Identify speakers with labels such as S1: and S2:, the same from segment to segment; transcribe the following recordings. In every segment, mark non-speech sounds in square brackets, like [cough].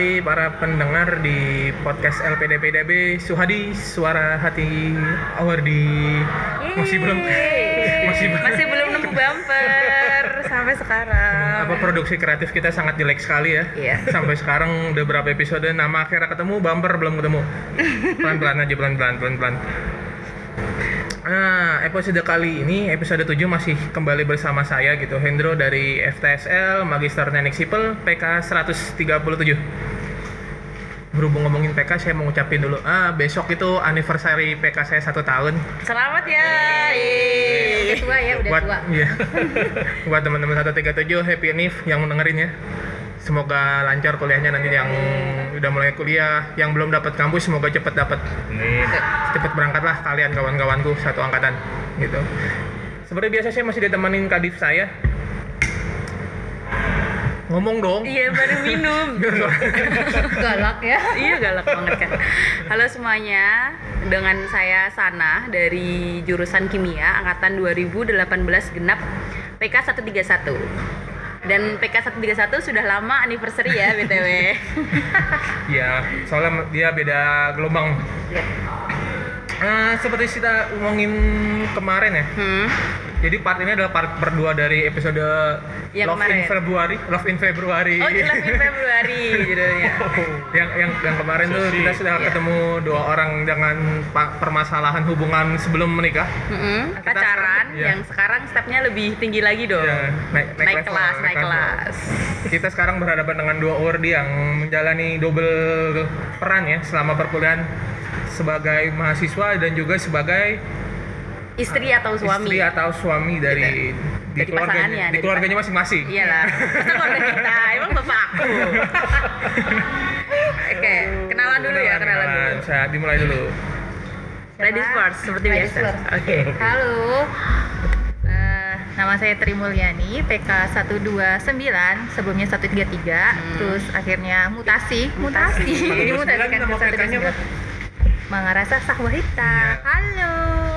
S1: kembali para pendengar di podcast LPDPDB Suhadi Suara Hati Awardi masih belum [laughs] masih belum
S2: masih belum nemu bumper sampai sekarang.
S1: apa produksi kreatif kita sangat jelek sekali ya
S2: Iya.
S1: sampai sekarang udah berapa episode nama akhirnya ketemu bumper belum ketemu [laughs] pelan pelan aja pelan pelan pelan pelan Nah, episode kali ini, episode 7 masih kembali bersama saya gitu, Hendro dari FTSL, Magister Teknik Sipil, PK 137. Berhubung ngomongin PK, saya mau ngucapin dulu, ah besok itu anniversary PK saya satu tahun.
S2: Selamat ya.
S3: Udah tua ya, udah
S1: buat
S3: tua.
S1: iya. [laughs] buat teman-teman 137 happy Nif yang mendengarin ya. Semoga lancar kuliahnya nanti yang udah mulai kuliah, yang belum dapat kampus semoga cepet dapat. Cepet berangkatlah kalian kawan-kawanku satu angkatan gitu. Seperti biasa saya masih ditemenin kadif saya. Ngomong dong.
S2: Iya baru minum. [laughs]
S3: Galak ya.
S2: iya galak banget kan. Halo semuanya, dengan saya Sana dari jurusan Kimia angkatan 2018 genap PK 131. Dan PK 131 sudah lama anniversary ya BTW. [laughs]
S1: Iya, soalnya dia beda gelombang.
S2: Iya.
S1: Eh, seperti kita ngomongin kemarin ya.
S2: Hmm.
S1: Jadi part ini adalah part berdua dari episode
S2: Yang
S1: Love in
S2: kemarin.
S1: Februari, Love in Februari.
S2: Oh, jelas di Februari judulnya. [laughs]
S1: yang yang yang kemarin tuh
S4: Susi.
S1: kita sudah
S2: Iya.
S1: ketemu dua orang dengan permasalahan hubungan sebelum menikah.
S2: Mm-mm,
S1: Kita
S2: pacaran
S1: sekarang- iya.
S2: yang sekarang stepnya lebih tinggi lagi dong.
S1: Ya, naik,
S2: naik,
S1: level,
S2: kelas, naik
S1: level.
S2: kelas.
S1: Kita sekarang berhadapan dengan dua ordi yang menjalani double peran ya selama perkuliahan sebagai mahasiswa dan juga sebagai
S2: Istri atau suami?
S1: istri atau suami dari di
S2: Dari
S1: keluarganya,
S2: pasangannya,
S1: di keluarganya masing-masing.
S2: Iyalah, itu keluarga kita, emang bapak aku. [laughs] Oke, kenalan dulu ya, kenalan dulu.
S1: Saya dimulai dulu.
S2: Ladies first, seperti
S3: Ladies
S2: biasa. Oke.
S3: Halo. Eh, nama saya Tri Mulyani, PK 129, sebelumnya 133, terus akhirnya mutasi, mutasi.
S2: Mutasi.
S3: Dimutasikan
S1: nama
S3: ke
S1: PK-nya apa?
S3: 129. Mangarasa Sahwahita.
S1: Iya.
S3: Halo.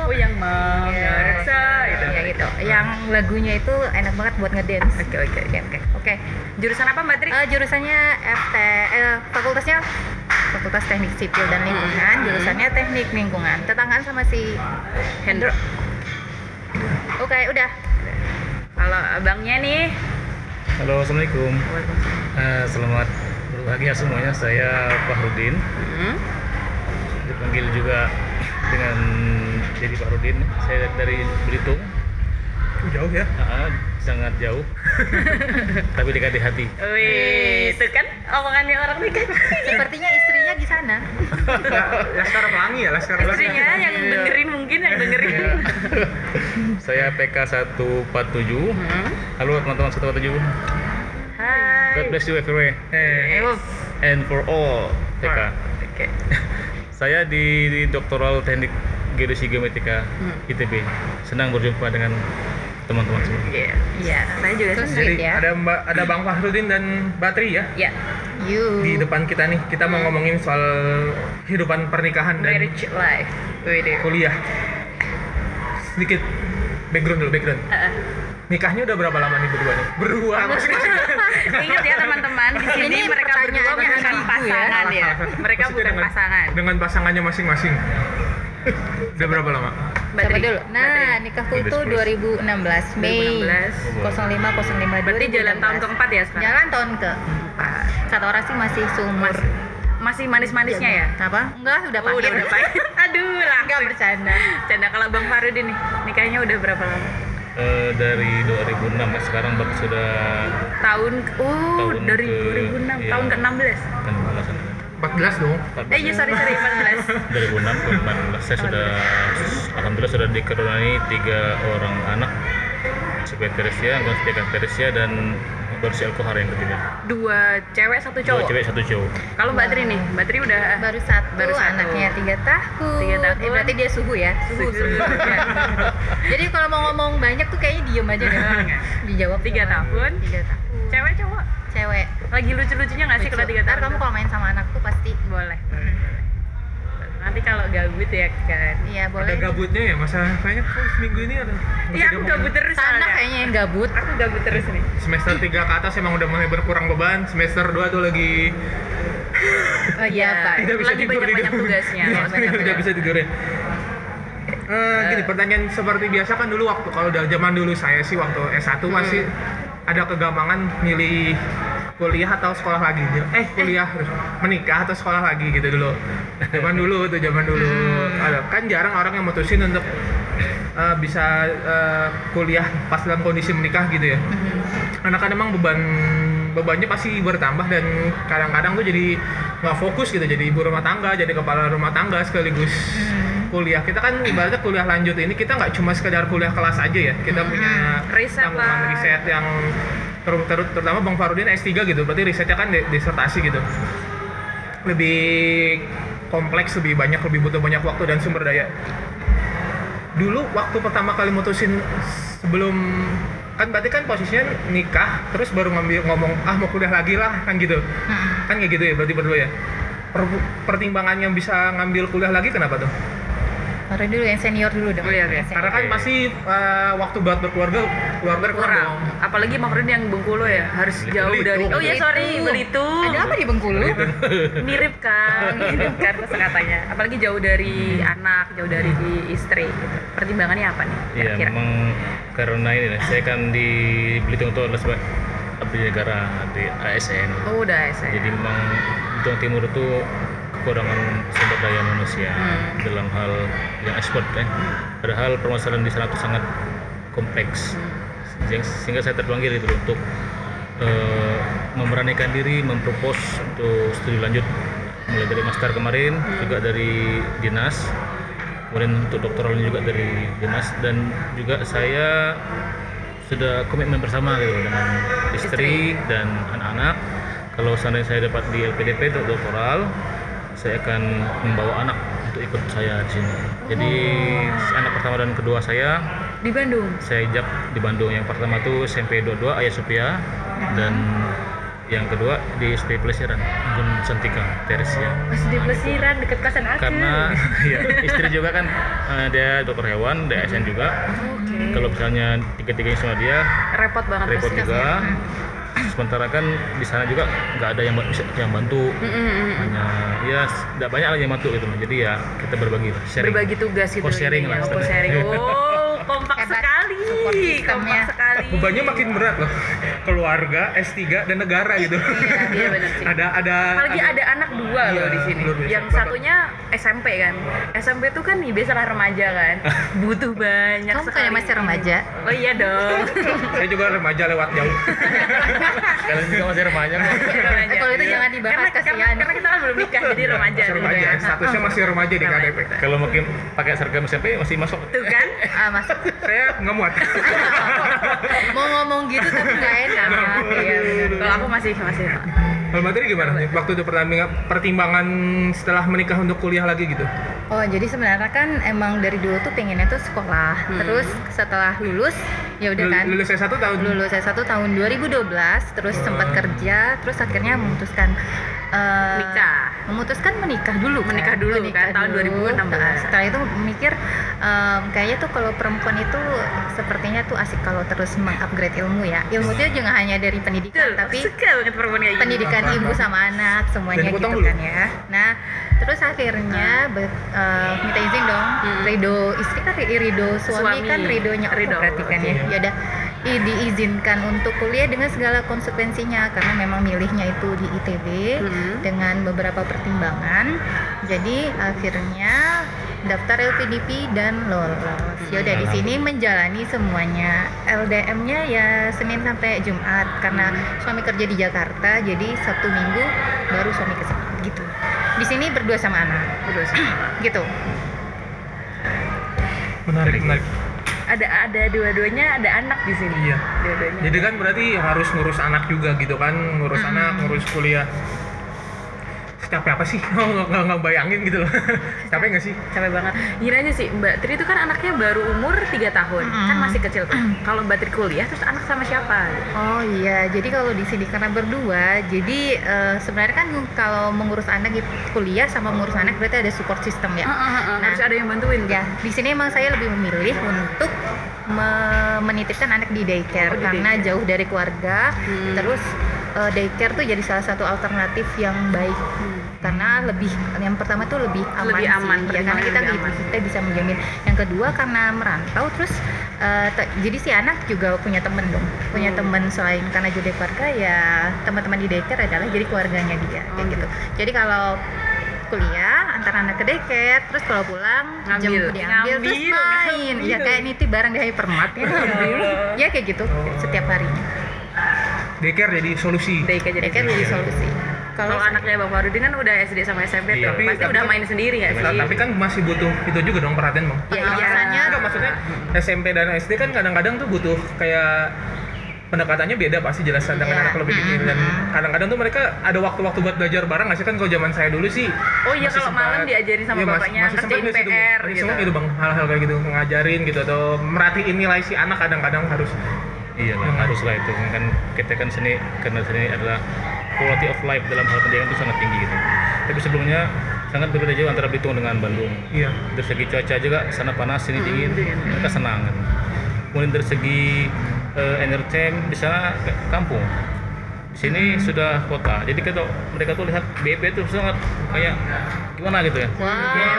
S2: Oh, yang mau
S3: Ya,
S2: Reksa gitu.
S3: Ya gitu. Yang lagunya itu enak banget buat ngedance.
S2: Oke, oke.
S3: Oke, oke.
S2: Oke, jurusan apa Mbak Tri?
S3: Eh, jurusannya FT, eh, fakultasnya Fakultas Teknik Sipil dan Lingkungan,
S2: Hmm.
S3: jurusannya Teknik Lingkungan. Tetanggaan sama si
S2: Hendro.
S3: Oke, udah.
S2: Kalau abangnya nih,
S4: Halo, assalamualaikum. Eh, selamat berbahagia semuanya. Saya Fahrudin,
S2: Hmm.
S4: Dipanggil juga dengan jadi Fahrudin. Saya dari Belitung,
S1: Uh, jauh ya.
S4: Ah, sangat jauh, [laughs] tapi dekat di hati.
S2: Wih, itu kan omongannya orang nikah.
S3: Sepertinya istrinya di sana.
S1: Laskar Pelangi ya, Laskar Pelangi.
S2: Istrinya yang dengerin mungkin yang dengerin. [laughs]
S4: Saya PK 147.
S2: Hmm.
S4: Halo teman-teman 147.
S2: Hai.
S4: God bless you everywhere
S1: Eh,
S4: and for all PK.
S2: Oke.
S4: Saya di, di Doktoral Teknik Geodesi Geometrik
S2: Hmm.
S4: ITB. Senang berjumpa dengan teman-teman semua.
S2: Iya.
S3: Iya.
S2: Saya juga senang.
S1: Jadi
S3: ya.
S1: ada Mbak ada Bang Fahrudin dan Batri ya
S2: Ya,
S3: You.
S1: di depan kita nih. Kita mau ngomongin soal kehidupan pernikahan dan
S2: marriage life.
S1: Kuliah. Sedikit background dulu background.
S2: Heeh.
S1: Nikahnya udah berapa lama nih berdua nih? Berdua masing-masing.
S2: Ingat ya teman-teman, di sini
S3: Ini
S2: mereka berdua bukan
S3: ya.
S2: pasangan ya. Mereka
S1: Maksudnya
S2: bukan
S1: dengan-
S2: pasangan.
S1: Dengan pasangannya masing-masing. udah berapa lama?
S2: Tri,
S3: dulu? Nah,
S2: Tri.
S3: nikahku itu
S4: 10.
S3: 2016 Mei
S2: 2016.
S3: 05 05
S2: Berarti jalan tahun
S3: 2016.
S2: keempat ya sekarang?
S3: Jalan tahun ke Kata orang sih masih seumur
S2: Masih manis-manisnya ya?
S3: Apa? Enggak, udah
S2: Oh, udah
S3: pahit.
S2: udah pahit. [laughs] Aduh,
S3: Enggak
S2: langsung.
S3: bercanda.
S2: Canda kalau Bang Farudin nih, nikahnya udah berapa lama?
S4: Eh, dari 2006 ya, sekarang baru sudah
S2: Tahun oh
S4: Tahun
S2: dari
S4: ke-
S2: 2006
S4: iya.
S2: tahun ke-16.
S4: kan belasan
S1: 14 dong.
S2: Eh iya sorry sorry 14.
S4: 2006 [laughs] ke 14 saya sudah alhamdulillah sudah dikaruniai tiga orang anak Sobat Teresia, Anggota Setia Teresia dan baru si Alkohar yang ketiga.
S2: Dua cewek satu
S4: Dua
S2: cowok.
S4: cewek satu cowok.
S2: Kalau Mbak Tri nih, Mbak Tri udah
S3: Baru satu,
S2: Baru satu.
S3: anaknya tiga tahun.
S2: Tiga tahun.
S3: Eh, berarti dia suhu ya? Suhu,
S2: Suhu.
S3: suhu. [laughs] Jadi kalau mau ngomong banyak tuh kayaknya diem aja deh. Dijawab
S2: Tiga tahun.
S3: Tiga tahun.
S2: cewek cowok.
S3: Cewek.
S2: Lagi lucu-lucunya nggak sih kalau tiga
S3: Ntar
S2: tahun?
S3: kamu kalau main sama anak tuh pasti
S2: boleh. Nanti kalau gabut ya kan.
S3: Iya
S1: Ada
S3: boleh.
S1: gabutnya ya masa kayaknya kok seminggu ini ada.
S2: Iya
S1: ada
S2: aku gabut terus terus
S3: Sana kayaknya yang gabut.
S2: Aku gabut terus nih.
S1: semester 3 ke atas emang udah mulai berkurang beban semester 2 tuh lagi
S3: Oh iya, [laughs] Pak.
S1: tidak bisa
S2: lagi
S1: tidur tidur.
S2: tugasnya.
S1: Iya,
S2: banyak [laughs]
S1: tidak
S2: tugas.
S1: bisa tidur ya Eh, gini pertanyaan seperti biasa kan dulu waktu kalau udah zaman dulu saya sih waktu S1 masih ada kegamangan milih kuliah atau sekolah lagi? Eh kuliah menikah atau sekolah lagi gitu dulu. Zaman dulu tuh zaman dulu. Ada. Kan jarang orang yang mutusin untuk eh, bisa eh, kuliah pas dalam kondisi menikah gitu ya. Karena kan emang beban bebannya pasti bertambah dan kadang-kadang tuh jadi nggak fokus gitu. Jadi ibu rumah tangga jadi kepala rumah tangga sekaligus kuliah. Kita kan ibaratnya kuliah lanjut ini kita nggak cuma sekedar kuliah kelas aja ya. Kita punya
S2: Riset,
S1: tanggungan riset yang terutama Bang Farudin S3 gitu berarti risetnya kan di- disertasi gitu. Lebih kompleks lebih banyak lebih butuh banyak waktu dan sumber daya. Dulu waktu pertama kali mutusin sebelum kan berarti kan posisinya nikah terus baru ngambil ngomong ah mau kuliah lagi lah kan gitu.
S3: Mm-mm.
S1: kan kayak gitu ya berarti berdua ya. Per- pertimbangan yang bisa ngambil kuliah lagi kenapa tuh
S3: Baru dulu yang senior dulu dong.
S2: Oh, iya, iya.
S1: Karena kan pasti eh, waktu buat berkeluarga keluarga kurang
S2: kurang
S1: dong.
S2: apalagi Mafrin yang Bengkulu ya harus
S4: Belitung.
S2: jauh dari
S1: Belitung.
S2: oh iya sorry
S3: Belitung.
S2: Belitung
S3: Ada apa di Bengkulu?
S2: mirip kan [laughs] mirip kan katanya apalagi jauh dari anak jauh dari istri gitu. pertimbangannya apa nih
S4: Iya, memang karena ini lah, saya kan di Belitung itu adalah sebagai abdi negara di ASN.
S2: oh udah saya
S4: Jadi memang Belitung Timur itu kekurangan sumber daya manusia
S2: Hmm.
S4: dalam hal yang ekspor ya. Padahal permasalahan di sana itu sangat kompleks. Sehingga- Sehingga saya terpanggil itu untuk eh, memberanikan diri mempropos untuk studi lanjut mulai dari master kemarin juga dari dinas kemudian untuk doktoralnya juga dari dinas dan juga saya sudah komitmen bersama gitu dengan istri, dan anak-anak kalau seandainya saya dapat di LPDP untuk doktoral saya akan membawa anak untuk ikut saya di sini. Jadi si anak pertama dan kedua saya
S2: di Bandung?
S4: saya ajak di Bandung. Yang pertama tuh SMP 22 Ayah Sophia dan yang kedua di SP Pelesiran Gun Santika Teresia.
S2: Masih di Plesiran deket kasan aku
S4: karena [laughs] ya, istri juga kan eh, dia dokter hewan di ASN juga.
S2: Oke.
S4: Kalau misalnya tiga-tiganya sama dia
S2: repot banget
S4: repot juga sementara kan di sana juga nggak ada yang yang bantu.
S2: Mm, mm, mm, mm.
S4: hanya ya tidak banyak lah yang bantu gitu jadi ya kita berbagi lah sharing.
S2: Berbagi tugas gitu
S4: Cost sharing
S2: intinya.
S4: lah
S2: Oh, cost sharing. Oh [laughs] kompak sekali
S3: Support systemnya.
S2: kompak sekali.
S1: bebannya makin berat loh. Keluarga S3 dan negara gitu.
S2: Iya benar sih.
S1: Ada ada
S2: apalagi ada anak dua
S1: Iya,
S2: loh di sini. yang satunya SMP kan. SMP tuh kan biasalah remaja kan. [laughs] Butuh banyak
S3: Kamu
S2: sekali.
S3: kayak masih remaja.
S2: oh iya dong. [laughs]
S1: Saya juga remaja lewat jauh. [laughs]
S4: Kalian juga masih remaja
S2: Remaja.
S3: Eh, kalau itu
S1: Iya.
S3: jangan dibahas,
S2: karena, karena,
S3: kasihan.
S2: karena kita kan belum nikah jadi remaja
S1: masih
S2: dulu
S1: remaja.
S2: ya.
S1: statusnya masih remaja di KDP
S4: kalau mungkin pakai seragam SMP masih masuk.
S2: Tuh kan?
S3: Ah, masuk.
S1: saya nggak muat [laughs]
S3: Mau ngomong gitu tapi nggak enak.
S2: iya kalau aku masih masih
S1: kalau materi gimana waktu itu pertimbangan pertimbangan setelah menikah untuk kuliah lagi gitu
S3: Oh, jadi sebenarnya kan emang dari dulu tuh pengennya tuh sekolah.
S2: Hmm.
S3: Terus setelah lulus, ya udah kan.
S1: lulus S1 tahun
S3: lulus S1 tahun 2012 terus sempat kerja terus akhirnya memutuskan eh,
S2: Nikah.
S3: memutuskan menikah dulu kan?
S2: Menikah dulu kan, tahun 2016.
S3: Nah, setelah itu mikir em, kayaknya tuh kalau perempuan itu sepertinya tuh asik kalau terus mengupgrade ilmu ya ilmu itu juga hanya dari pendidikan
S2: Betul,
S3: tapi
S2: suka banget perempuan kayak gini.
S3: pendidikan ibu sama anak semuanya gitu
S1: dulu.
S3: kan ya. Nah, terus akhirnya be- eh, minta izin dong.
S2: Hmm.
S3: Ridho istri kan ri- ridho suami,
S2: Suami.
S3: kan ridhonya aku
S2: Ridho,
S3: berarti kan ya. I- diizinkan untuk kuliah dengan segala konsekuensinya karena memang milihnya itu di ITB
S2: Hmm.
S3: dengan beberapa pertimbangan. Jadi akhirnya daftar LPDP dan lolos. Ya udah di sini menjalani semuanya. LDM-nya ya Senin sampai Jumat karena suami kerja di Jakarta, jadi Sabtu Minggu baru suami ke sini gitu. Di sini berdua sama anak,
S2: Berdua sama.
S3: gitu.
S1: menarik menarik
S2: ada ada dua-duanya ada anak di sini.
S1: Iya.
S2: Dua-duanya.
S1: Jadi kan berarti harus ngurus anak juga gitu kan ngurus
S3: Hmm.
S1: anak ngurus kuliah. Capek apa sih? [laughs] Oh, nggak nggak nggak bayangin gitu loh. [laughs] Capek nggak sih?
S2: Capek banget. Gini aja sih Mbak Tri itu kan anaknya baru umur 3 tahun
S3: Mm-mm.
S2: kan masih kecil tuh. Kalau Mbak Tri kuliah terus anak sama siapa?
S3: Oh iya, jadi kalau di sini karena berdua, jadi eh, sebenarnya kan kalau mengurus anak gitu, kuliah sama mengurus anak berarti ada support system ya.
S2: Heeh, heeh, harus ada yang bantuin
S3: Ya, di sini emang saya lebih memilih untuk menitipkan anak di daycare
S2: Oh, di
S3: karena
S2: daycare.
S3: jauh dari keluarga.
S2: Hmm.
S3: Terus eh, daycare tuh jadi salah satu alternatif yang baik karena lebih yang pertama tuh lebih aman
S2: Lebih
S3: sih.
S2: aman,
S3: ya karena kita
S2: aman.
S3: kita bisa menjamin yang kedua karena merantau terus te- jadi si anak juga punya temen dong punya
S2: Hmm.
S3: temen selain karena jadi keluarga ya teman-teman di daycare adalah jadi keluarganya dia kayak
S2: Oh,
S3: gitu jadi kalau kuliah antara anak ke daycare terus kalau pulang
S2: Ngambil.
S3: jam diambil terus
S2: Ngambil,
S3: main ya kayak nitip barang di hypermart ya ya kayak gitu
S1: Oh.
S3: setiap harinya
S1: daycare jadi solusi
S2: Daycare jadi
S3: daycare jadi
S2: solusi. Kalau anaknya Bang Farudin kan udah SD sama SMP
S4: Iya.
S2: tuh,
S1: Tapi-
S2: pasti
S1: tapi
S2: udah
S1: kan-
S2: main sendiri ya sih?
S1: Tapi kan masih butuh itu juga dong perhatian bang
S3: ya
S2: Ah.
S3: biasanya
S1: Enggak, maksudnya SMP dan SD kan kadang-kadang tuh butuh kayak pendekatannya beda pasti jelas dengan
S3: Iya.
S1: anak lebih kecil dan kadang-kadang tuh mereka ada waktu-waktu buat belajar bareng nggak sih kan kalau zaman saya dulu sih
S2: Oh iya,
S1: masih
S2: kalau
S1: sempat-
S2: malam diajarin sama
S1: iya, mas-
S2: bapaknya,
S1: masih sempat
S2: kerjain
S1: nggak sih tuh?
S2: PR
S1: Masih
S2: gitu.
S1: sempat gitu bang hal-hal kayak gitu ngajarin gitu atau merhatiin nilai si anak kadang-kadang harus
S4: Iya lah, harus lah itu kan kita kan seni karena seni adalah quality of life dalam hal pendidikan itu sangat tinggi gitu. Tapi sebelumnya sangat berbeda jauh antara Belitung dengan Bandung.
S1: iya
S4: Dari segi cuaca juga sana panas sini dingin,
S2: dingin.
S4: mereka senang kan. Kemudian dari segi eh, entertain di sana ke- kampung. Di sini sudah kota. Jadi kalau mereka tuh lihat BP tuh sangat kayak gimana gitu ya.
S2: Wow, gitu.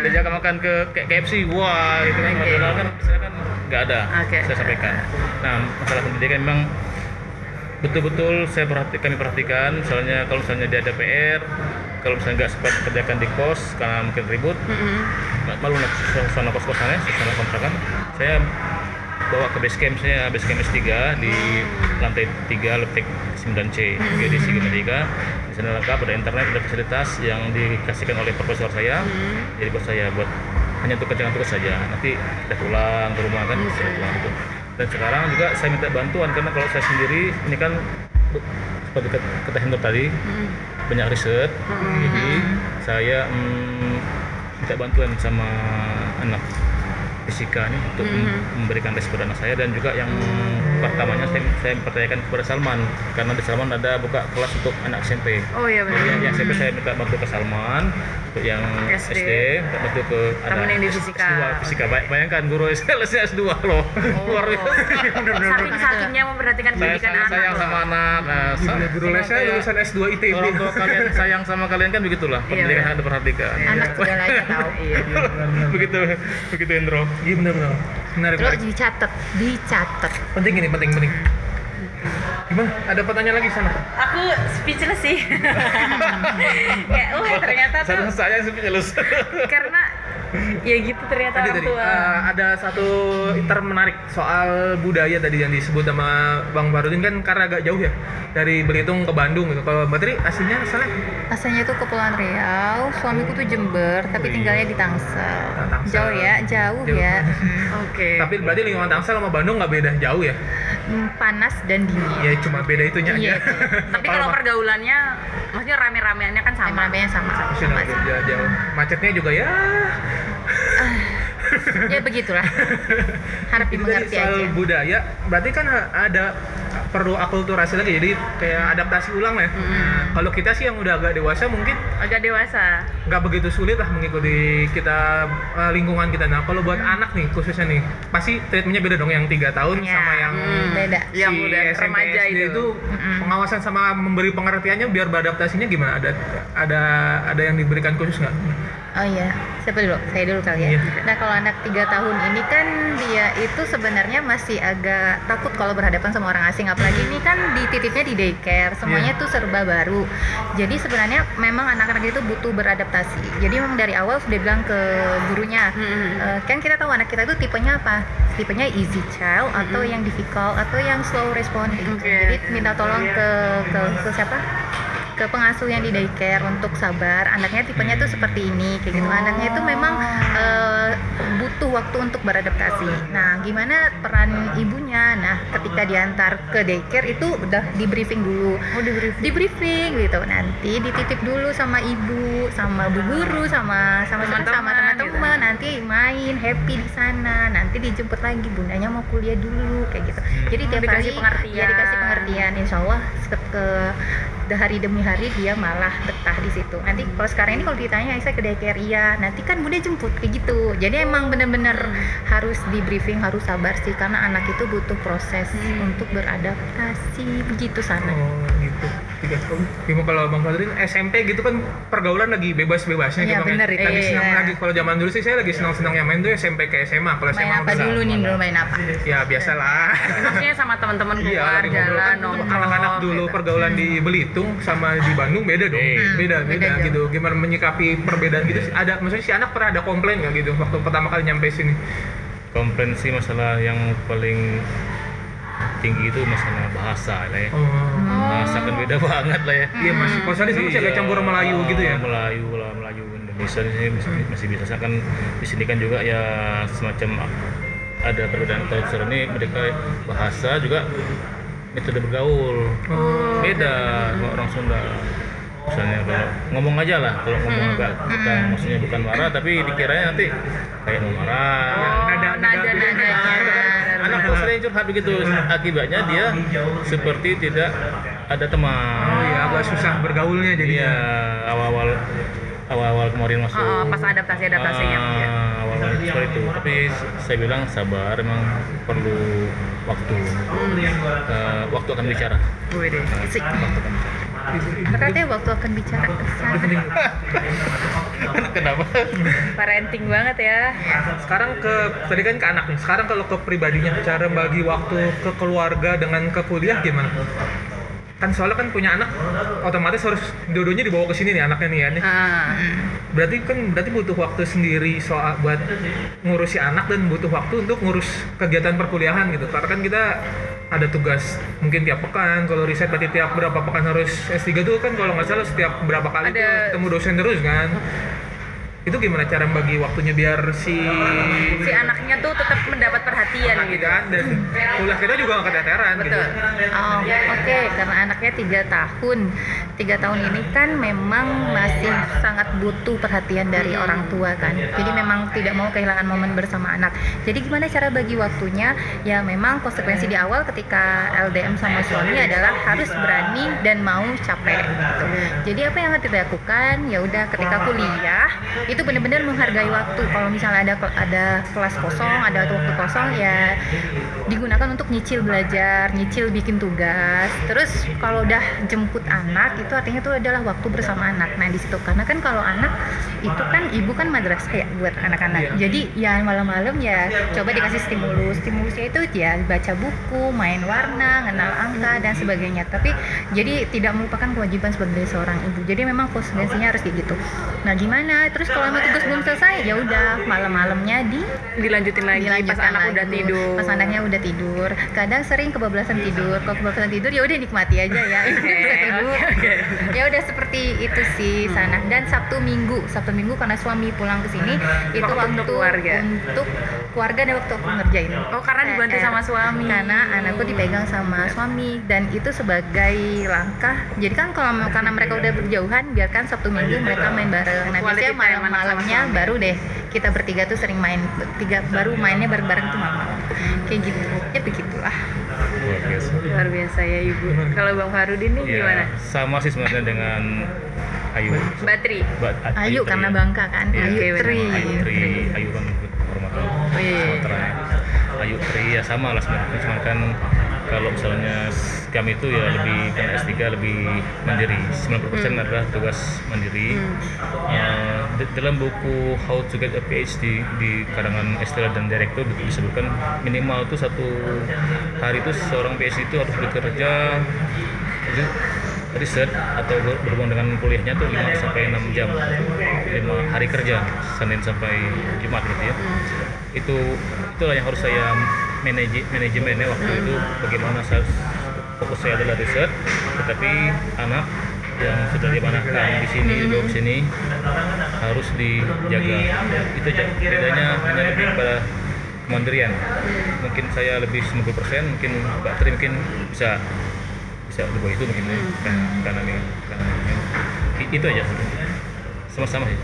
S4: Diajak makan ke KFC, wah itu kan padahal kan kan nggak ada.
S2: Oke.
S4: Saya sampaikan. Nah masalah pendidikan memang betul-betul saya perhati, kami perhatikan misalnya kalau misalnya dia ada PR kalau misalnya nggak sempat kerjakan di kos karena mungkin ribut
S2: Mm-mm.
S4: ma- malu nak suasana kos kosannya suasana kontrakan saya bawa ke base camp saya base camp S3 di lantai 3 letik 9C jadi Sigi Merdeka di sana lengkap ada internet ada fasilitas yang dikasihkan oleh profesor saya. Jadi buat saya buat hanya untuk kerjakan tugas saja. Nanti kita pulang ke rumah kan saya pulang gitu. Dan sekarang juga saya minta bantuan karena kalau saya sendiri ini kan seperti kata Hendro tadi
S2: Mm.
S4: banyak riset. Jadi saya mm, minta bantuan sama anak fisika nih untuk mem- memberikan tes kepada anak saya dan juga yang pertamanya saya, saya mempertanyakan kepada Salman. Karena di Salman ada buka kelas untuk anak SMP
S2: Oh iya
S4: jadi
S2: benar.
S4: yang, yang SMP saya minta bantu ke Salman untuk yang
S2: SD.
S4: SD, minta bantu ke
S2: Sama yang di fisika.
S4: S2 fisika Bay- bayangkan guru [laughs] kelasnya S2 loh. Luar biasa. [laughs]
S2: Saking sakingnya memperhatikan
S4: saya
S2: pendidikan anak.
S4: sayang sama anak. Nah, sa-
S1: guru
S4: sama
S1: lesnya lulusan S2 ITB
S4: orang tua kalian sayang sama kalian kan begitulah.
S2: Iya,
S4: pendidikan
S2: iya.
S4: harus diperhatikan.
S3: Anak segalanya tahu. [laughs]
S2: Iya.
S4: begitu begitu Indro.
S1: Iya benar-benar menarik
S3: terus
S1: menarik.
S3: dicatat dicatat.
S1: Penting ini penting penting gimana? Ada pertanyaan lagi sana?
S2: Aku speechless sih. [laughs] Kayak, wah ternyata tuh
S4: saya jelas
S2: karena ya gitu ternyata
S1: tadi
S2: orang
S1: tadi
S2: tua.
S1: eh, ada satu term menarik soal budaya tadi yang disebut sama Bang Barudin kan karena agak jauh ya dari Belitung ke Bandung gitu. Kalau Mbak Tri aslinya asalnya
S3: Asalnya tuh Kepulauan Riau, suamiku tuh Jember, tapi tinggalnya di Tangsel.
S1: Tangsel.
S3: Jauh ya, jauh,
S1: Jauh.
S3: ya. [laughs]
S2: Oke.
S1: tapi berarti lingkungan Tangsel sama Bandung nggak beda jauh ya?
S3: Panas dan dingin.
S1: Ya cuma beda itunya
S3: Iya,
S1: aja.
S2: Tapi kalau pergaulannya, maksudnya rame-rameannya kan sama.
S3: Rame-ramenya sama, sama,
S1: Sudah
S3: sih.
S1: beda jauh. Macetnya juga ya.
S3: Ya begitulah. [laughs] Harap dimengerti
S1: soal
S3: aja.
S1: budaya, berarti kan ada perlu akulturasi lagi, jadi kayak adaptasi ulang lah ya. Nah, kalau kita sih yang udah agak dewasa mungkin
S2: Agak dewasa.
S1: nggak begitu sulit lah mengikuti kita eh, lingkungan kita. Nah kalau buat anak nih khususnya nih, pasti treatmentnya beda dong yang tiga tahun
S3: Ya,
S1: sama yang
S3: hmm, beda.
S2: Yang
S1: si
S2: udah
S1: SMP,
S2: remaja
S1: SD
S2: itu.
S1: pengawasan sama memberi pengertiannya biar beradaptasinya gimana? Ada ada ada yang diberikan khusus nggak?
S3: Oh iya, siapa dulu? Saya dulu kali ya.
S1: Iya.
S3: Nah kalau anak tiga tahun ini kan dia itu sebenarnya masih agak takut kalau berhadapan sama orang asing. Apalagi ini kan dititipnya di daycare, semuanya
S1: Iya.
S3: tuh serba baru. Jadi sebenarnya memang anak-anak itu butuh beradaptasi. Jadi memang dari awal sudah bilang ke gurunya,
S2: Hmm.
S3: "Eh, kan kita tahu anak kita itu tipenya apa? Tipenya easy child atau yang difficult atau yang slow responding.
S2: Oke.
S3: Jadi minta tolong ke ke, ke siapa? Ke pengasuh yang di daycare untuk sabar. Anaknya tipenya tuh seperti ini kayak gitu. Anaknya itu memang eh, butuh waktu untuk beradaptasi. Nah gimana peran ibunya? Nah ketika diantar ke daycare itu udah di briefing dulu.
S2: Oh di briefing.
S3: di briefing gitu. Nanti dititip dulu sama ibu sama bu guru sama sama sama sama
S2: Teman-teman
S3: teman-teman nanti main happy di sana. Nanti dijemput lagi. Bundanya mau kuliah dulu kayak gitu. Jadi tiap
S2: dikasih
S3: hari
S2: pengertian.
S3: ya dikasih pengertian. insya Allah ke hari demi hari dia malah betah di situ. Nanti kalau sekarang ini kalau ditanya saya ke daycare iya, nanti kan bunda jemput kayak gitu. Jadi emang bener-bener harus di briefing, harus sabar sih karena anak itu butuh proses untuk beradaptasi begitu sana.
S1: Oh. Tiga tahun. Kalau Bang Fadrin SMP gitu kan pergaulan lagi bebas-bebasnya
S3: Iya,
S1: gitu ya.
S3: bener itu.
S1: Lagi senang
S3: Iya.
S1: lagi kalau zaman dulu sih saya lagi senang-senangnya main tuh SMP ke SMA. Kalau
S3: Main
S1: SMA
S3: apa
S1: udah-
S3: dulu nih dulu main apa?
S1: Ya biasalah.
S2: maksudnya sama teman-teman
S1: Iya,
S2: keluar
S1: ngobrol
S2: jalan nongkrong
S1: anak-anak dulu
S2: gitu.
S1: pergaulan di Belitung sama di Bandung beda dong.
S4: Hmm,
S1: beda,
S3: beda
S1: beda gitu. Gimana menyikapi perbedaan gitu? Ada maksudnya si anak pernah ada komplain nggak gitu waktu pertama kali nyampe sini?
S4: komplain sih masalah yang paling tinggi itu masalah bahasa lah ya
S1: Oh.
S4: bahasa kan beda [laughs] banget lah ya
S1: Iya masih. Kalau saya di sini masih agak
S4: Iya,
S1: campur Melayu gitu ya.
S4: Melayu lah, Melayu Indonesia di sini masih, masih bisa Saya kan di sini kan juga ya semacam ada perbedaan culture ini mereka bahasa juga metode bergaul
S1: Oh.
S4: beda sama orang Sunda misalnya kalau ngomong aja lah kalau ngomong agak bukan maksudnya bukan marah tapi dikiranya nanti kayak mau marah
S2: Oh,
S1: Nada- nada-
S2: nada-nadanya.
S4: Tuh sering curhat begitu akibatnya dia seperti tidak ada teman
S1: Oh iya agak susah bergaulnya jadi.
S4: Iya, awal-awal awal-awal kemarin masuk.
S2: Oh, pas adaptasi-adaptasinya.
S4: Ah, awal-awal seperti itu. Tapi saya bilang sabar, emang perlu waktu. Eh, waktu akan bicara.
S2: Wih deh.
S3: Asik.
S4: Waktu akan bicara.
S3: Katanya waktu akan bicara ke sana. [laughs]
S4: Kenapa?
S2: Parenting banget ya.
S1: Sekarang ke tadi kan ke anak nih. Sekarang kalau ke pribadinya cara bagi waktu ke keluarga dengan ke kuliah gimana? Kan soalnya kan punya anak otomatis harus dua-duanya dibawa ke sini nih anaknya nih ya nih.
S2: Ah.
S1: Berarti kan berarti butuh waktu sendiri soal buat ngurusi anak dan butuh waktu untuk ngurus kegiatan perkuliahan gitu. Karena kan kita ada tugas mungkin tiap pekan kalau riset berarti tiap berapa pekan harus S3 tuh kan kalau nggak salah setiap berapa kali tuh
S2: Ada-
S1: ketemu dosen terus kan. Itu gimana cara bagi waktunya biar Si
S2: anaknya tuh tetap mendapat perhatian
S1: anak
S2: gitu.
S1: dan kuliah kita juga nggak keteteran gitu
S2: Betul.
S3: Oh, oke, karena anaknya tiga tahun. Tiga tahun ini kan memang masih sangat butuh perhatian dari orang tua kan. Jadi memang tidak mau kehilangan momen bersama anak. Jadi gimana cara bagi waktunya? Ya memang konsekuensi di awal ketika LDM sama suami adalah harus berani dan mau capek. Gitu. Jadi apa yang harus dilakukan? Ya udah ketika kuliah itu benar-benar menghargai waktu. Kalau misalnya ada ada kelas kosong, ada waktu kosong ya digunakan untuk nyicil belajar, nyicil bikin tugas. Terus kalau udah jemput anak itu artinya itu adalah waktu bersama anak. Nah di situ karena kan kalau anak itu kan ibu kan madrasah ya buat anak-anak.
S1: Iya.
S3: Jadi ya malam-malam ya coba dikasih stimulus. Stimulusnya itu ya baca buku, main warna, kenal angka dan sebagainya. Tapi jadi tidak melupakan kewajiban sebagai seorang ibu. Jadi memang konsekuensinya harus kayak gitu. Nah gimana? Terus kalau emang tugas belum selesai ya udah malam-malamnya di
S2: Dilanjutin lagi pas
S3: dilanjutkan
S2: anak udah
S3: lagi.
S2: tidur.
S3: pas anaknya udah tidur. Kadang sering kebablasan tidur. Kalau kebablasan tidur ya udah nikmati aja ya. [laughs] Bisa tidur.
S2: oke, oke.
S3: ya udah seperti itu sih sana. Dan sabtu minggu sabtu minggu karena suami pulang ke sini itu
S2: Waktu
S3: waktu
S2: untuk keluarga.
S3: untuk keluarga dan waktu aku ngerjain.
S2: Oh, karena dibantu
S3: PR.
S2: sama suami.
S3: karena anakku dipegang sama suami. Dan itu sebagai langkah. Jadi kan kalau karena mereka udah berjauhan biarkan sabtu minggu mereka main bareng. Nah
S2: Quality
S3: biasanya malam-malamnya baru deh kita bertiga tuh sering main tiga baru mainnya bareng-bareng tuh malam-malam kayak gitu ya begitulah
S4: Luar biasa.
S2: Luar biasa ya ibu. Kalau Bang Farudin nih
S4: Ya,
S2: gimana?
S4: sama sih sebenarnya dengan Ayu.
S2: Batri.
S4: Ba-
S3: Ayu
S4: Tri
S3: karena
S4: ya.
S3: Bangka kan
S4: Iya,
S3: Ayu Tri
S4: Ayu Tri, Ayu kan
S2: Oh, iya.
S4: Sumatera ya. Ayu Tri ya sama lah sebenarnya cuma kan kalau misalnya kami itu ya lebih karena S3 lebih mandiri. 90% adalah tugas mandiri. Eh, di- dalam buku How to Get a PhD di karangan Estela dan Derek itu disebutkan minimal tuh satu hari itu seorang PhD itu harus bekerja riset atau ber- berhubungan dengan kuliahnya tuh 5 sampai 6 jam. 5 hari kerja Senin sampai Jumat gitu ya. Itu itulah yang harus saya manajemennya waktu itu bagaimana saya fokus saya adalah riset tetapi anak yang sudah dimanahkan di sini dibawa ke sini harus dijaga itu aja bedanya hanya lebih pada kemandirian mungkin saya lebih 90% mungkin Mbak Tri mungkin bisa bisa lebih itu mungkin ya. karena karena itu aja sama-sama sih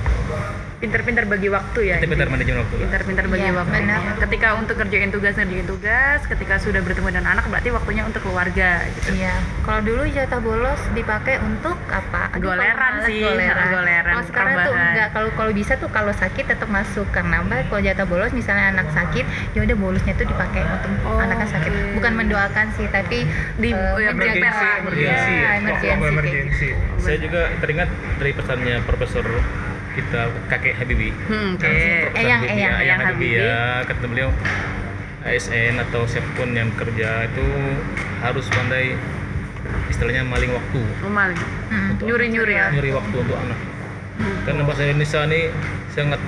S2: pinter-pinter bagi waktu ya
S4: kita pintar manajemen waktu
S2: pinter-pinter bagi
S3: Iya,
S2: waktu
S3: benar.
S2: ketika untuk kerjain tugas ngerjain tugas ketika sudah bertemu dengan anak berarti waktunya untuk keluarga gitu
S3: Iya, kalau dulu jatah bolos dipakai untuk apa?
S2: Goleran sih,
S3: goleran.
S2: goleran,
S3: Kalau sekarang tuh
S2: rebahan.
S3: enggak, kalau kalau bisa tuh kalau sakit tetap masuk karena apa? Kalau jatah bolos misalnya anak sakit, ya udah bolosnya tuh dipakai untuk
S2: Oh,
S3: anak yang sakit.
S2: oke.
S3: Bukan mendoakan sih, tapi
S2: Di- oh ya,
S3: menjaga.
S1: emergency emergency
S3: Iya,
S1: ya
S3: emergency.
S1: waktu
S3: kayak
S1: emergency
S4: saya juga teringat dari pesannya Profesor kita kakek Habibie
S2: hmm,
S4: Profesor
S3: Eyang,
S4: Habibie,
S3: Eyang,
S4: ya,
S2: Eyang
S4: Habibie, ya. Kata beliau ASN atau siapa pun yang kerja itu harus pandai istilahnya maling waktu.
S2: Normal.
S3: Hmm.
S2: nyuri-nyuri ya.
S4: nyuri waktu untuk anak. Karena bahasa Indonesia ini sangat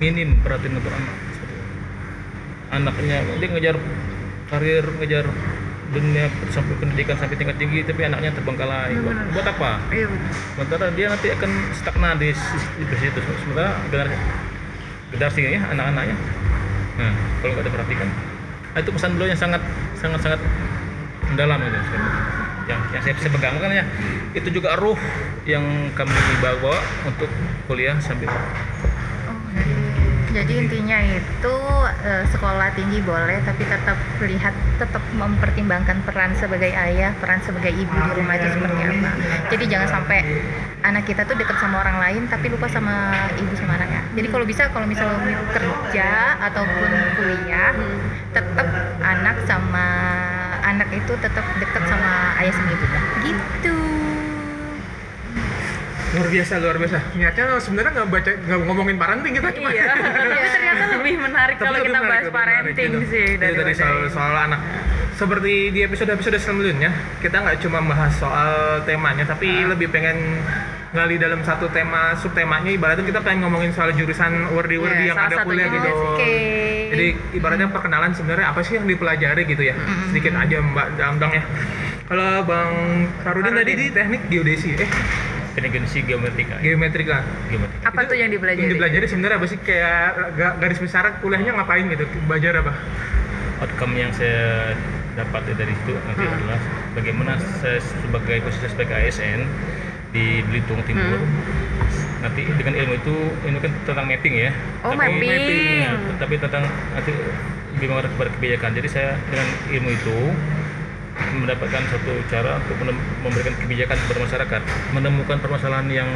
S4: minim perhatian untuk anak. Anaknya dia ngejar karir ngejar dunia sampai pendidikan sampai tingkat tinggi tapi anaknya terbengkalai. Buat, buat apa?
S2: Iya
S4: sementara dia nanti akan stagnan di, di situ. Sementara generasi generasi ya anak-anaknya. Nah kalau nggak diperhatikan. Nah, itu pesan beliau yang sangat sangat sangat mendalam itu. Yang yang saya, saya pegang kan ya. Itu juga ruh yang kami bawa untuk kuliah sambil
S3: Jadi intinya itu eh, sekolah tinggi boleh, tapi tetap lihat, tetap mempertimbangkan peran sebagai ayah, peran sebagai ibu di rumah itu seperti apa. Jadi jangan sampai anak kita tuh deket sama orang lain, tapi lupa sama ibu sama anaknya. Jadi kalau bisa, kalau misalnya kerja ataupun kuliah, tetap anak sama anak itu tetap deket sama ayah sama ibu. Gitu.
S1: Luar biasa luar biasa. Niatnya sebenarnya nggak baca nggak ngomongin parenting kita cuma.
S2: Iya tapi ternyata [laughs] lebih menarik
S1: Tapi
S2: kalau
S1: lebih
S2: kita
S1: menarik,
S2: bahas
S1: menarik
S2: parenting
S1: gitu.
S2: sih
S1: tadi
S2: daripada
S1: soal soal anak. Seperti di episode episode sebelumnya kita nggak cuma bahas soal temanya tapi
S2: Ah.
S1: lebih pengen gali dalam satu tema subtemanya. Ibaratnya kita pengen ngomongin soal jurusan wordy wordy
S2: Iya,
S1: yang
S2: salah
S1: ada kuliah gitu.
S3: Oke.
S1: jadi ibaratnya perkenalan sebenarnya apa sih yang dipelajari gitu ya? Sedikit aja mbak Damdang ya. Kalau bang Sarudin tadi di teknik geodesi eh
S4: teknik geodesi geometrika
S1: geometrika
S4: geometrika
S2: apa tuh yang dipelajari
S1: yang dipelajari sebenarnya apa sih? Kayak ga- garis besar kuliahnya ngapain gitu? Belajar apa?
S4: Outcome yang saya dapat dari situ nanti
S2: Hmm.
S4: adalah bagaimana saya sebagai posisi sebagai ASN di Belitung Timur.
S2: Hmm.
S4: nanti dengan ilmu itu ini kan tentang mapping ya?
S2: Oh, mapping.
S4: ya, tapi tentang nanti lebih mengarah kepada kebijakan. Jadi saya dengan ilmu itu mendapatkan satu cara untuk memberikan kebijakan kepada masyarakat. Menemukan permasalahan yang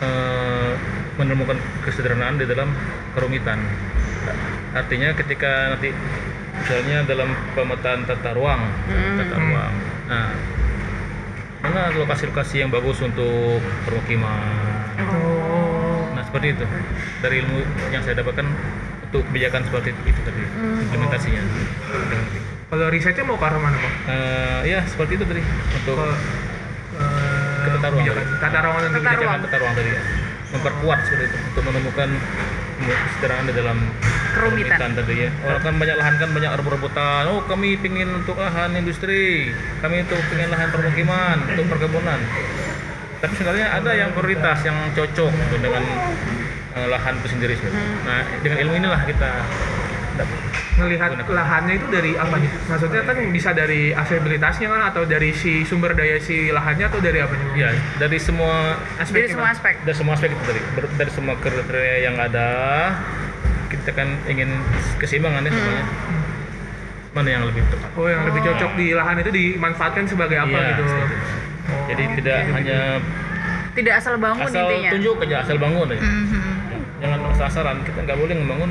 S4: eh, menemukan kesederhanaan di dalam kerumitan. Artinya ketika nanti misalnya dalam pemetaan tata ruang
S2: Hmm.
S4: tata ruang. Nah mana lokasi-lokasi yang bagus untuk permukiman?
S2: Oh.
S4: Nah seperti itu. Dari ilmu yang saya dapatkan untuk kebijakan seperti itu, tadi
S2: Hmm.
S4: implementasinya
S1: kalau risetnya mau ke arah mana pak?
S4: Eh, ya seperti itu tadi. Untuk
S1: ke eh,
S4: Ke tata ruang tadi.
S1: tata ruang dan
S2: Tata ruang.
S4: tata ruang tadi ya. Memperkuat seperti itu. Untuk menemukan kesederhanaan di dalam
S2: Kerumitan.
S4: tadi ya. Orang kan banyak lahan kan banyak rebut-rebutan oh kami pingin untuk lahan industri. Kami untuk pingin lahan permukiman untuk perkebunan. Tapi sebenarnya ada yang prioritas yang cocok dengan eh, lahan itu sendiri.
S2: Hmm.
S4: nah dengan ilmu inilah kita
S1: melihat lahannya itu dari apa nih? Maksudnya kan bisa dari aksesibilitasnya kan atau dari si sumber daya si lahannya atau dari apa nih?
S4: ya dari semua
S1: Aspek
S2: dari semua aspek.
S4: Dari semua aspek itu tadi. Ber- dari semua kriteria yang ada kita kan ingin keseimbangan ya semuanya. Mana yang lebih tepat?
S1: Oh, yang lebih cocok di lahan itu dimanfaatkan sebagai apa
S4: Iya,
S1: gitu?
S4: seperti.
S1: Oh,
S4: jadi tidak hanya
S2: tidak asal bangun
S4: asal
S2: intinya?
S4: tunjuk aja asal bangun aja.
S3: Mhm.
S4: jangan asal-asalan. Kita nggak boleh membangun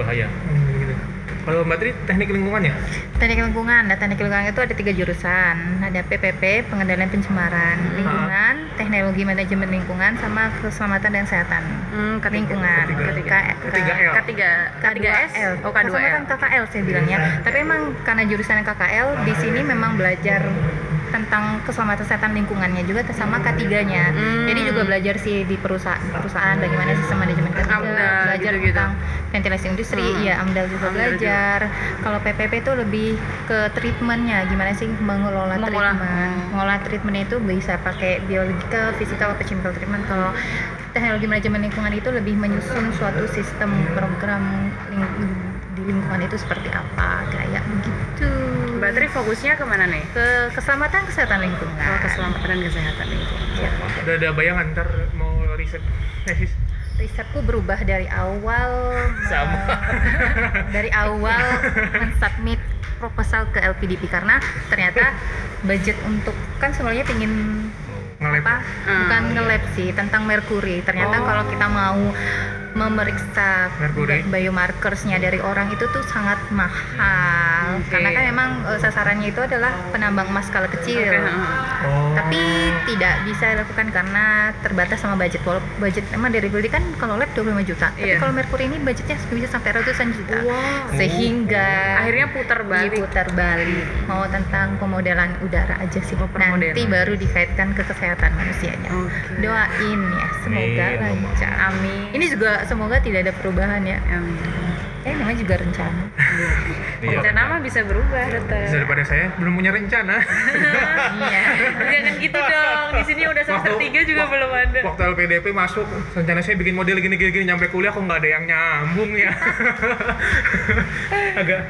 S4: bahaya
S1: Hmm, gitu. Kalau Mbak Tri teknik lingkungan ya?
S3: Teknik lingkungan, nah teknik lingkungan itu ada tiga jurusan. Ada PPP, pengendalian pencemaran lingkungan, teknologi manajemen lingkungan, sama keselamatan dan kesehatan
S2: hmm, ketiga.
S3: lingkungan.
S1: Ketiga.
S3: K-
S1: Ketiga L.
S2: ketiga ketiga S
S3: K2L.
S2: oh K2L
S3: Keselamatan KKL saya bilangnya. Tapi emang karena jurusan KKL di sini memang belajar tentang keselamatan kesehatan lingkungannya juga sama K3-nya.
S2: Hmm.
S3: Jadi juga belajar sih di perusahaan perusahaan bagaimana sistem manajemen K3,
S2: AMDAL,
S3: belajar
S2: gitu-gitu.
S3: tentang ventilasi industri,
S2: Hmm.
S3: ya AMDAL juga
S2: AMDAL
S3: belajar. Kalau PPP itu lebih ke treatmentnya, gimana sih mengelola
S2: Mengolah.
S3: treatment. Mengolah treatment itu bisa pakai biological, physical, atau chemical treatment. Kalau teknologi manajemen lingkungan itu lebih menyusun suatu sistem program ling- di lingkungan itu seperti apa, kayak begitu.
S2: Mbak Tri fokusnya ke mana nih?
S3: ke keselamatan kesehatan lingkungan.
S2: Oh, keselamatan dan kesehatan lingkungan.
S3: Ya.
S1: Udah ada bayangan ntar mau riset tesis.
S3: risetku berubah dari awal me-
S1: Sama. [laughs]
S3: dari awal mensubmit proposal ke LPDP karena ternyata budget untuk kan sebenarnya pingin
S1: Nge-lab
S3: apa
S1: ya?
S3: bukan
S2: Hmm.
S3: nge-lab sih tentang merkuri ternyata
S1: Oh.
S3: kalau kita mau memeriksa
S1: Merkuri.
S3: bi- biomarkersnya dari orang itu tuh sangat mahal
S2: Oke.
S3: karena kan memang eh, sasarannya itu adalah penambang emas skala kecil
S2: heeh.
S1: Oh.
S3: tapi tidak bisa dilakukan karena terbatas sama budget Walau budget emang dari beli kan kalau lab 25 juta tapi
S2: Iya.
S3: kalau Mercury ini budgetnya bisa sampai ratusan juta
S2: Wow.
S3: sehingga
S2: Akhirnya putar balik.
S3: diputar balik mau tentang pemodelan udara aja sih
S2: Oh,
S3: nanti baru dikaitkan ke kesehatan manusianya
S2: Oke.
S3: doain ya semoga lancar
S2: Amin.
S3: ini juga semoga tidak ada perubahan ya
S2: Amin.
S3: eh namanya juga rencana
S4: Iya.
S2: Dan nama bisa berubah, dokter.
S1: daripada saya belum punya rencana.
S3: iya
S2: Jangan gitu dong. Di sini udah semester 3 juga belum ada.
S1: Waktu LPDP masuk, rencana saya bikin model gini-gini nyampe kuliah kok nggak ada yang nyambung ya. [laughs] agak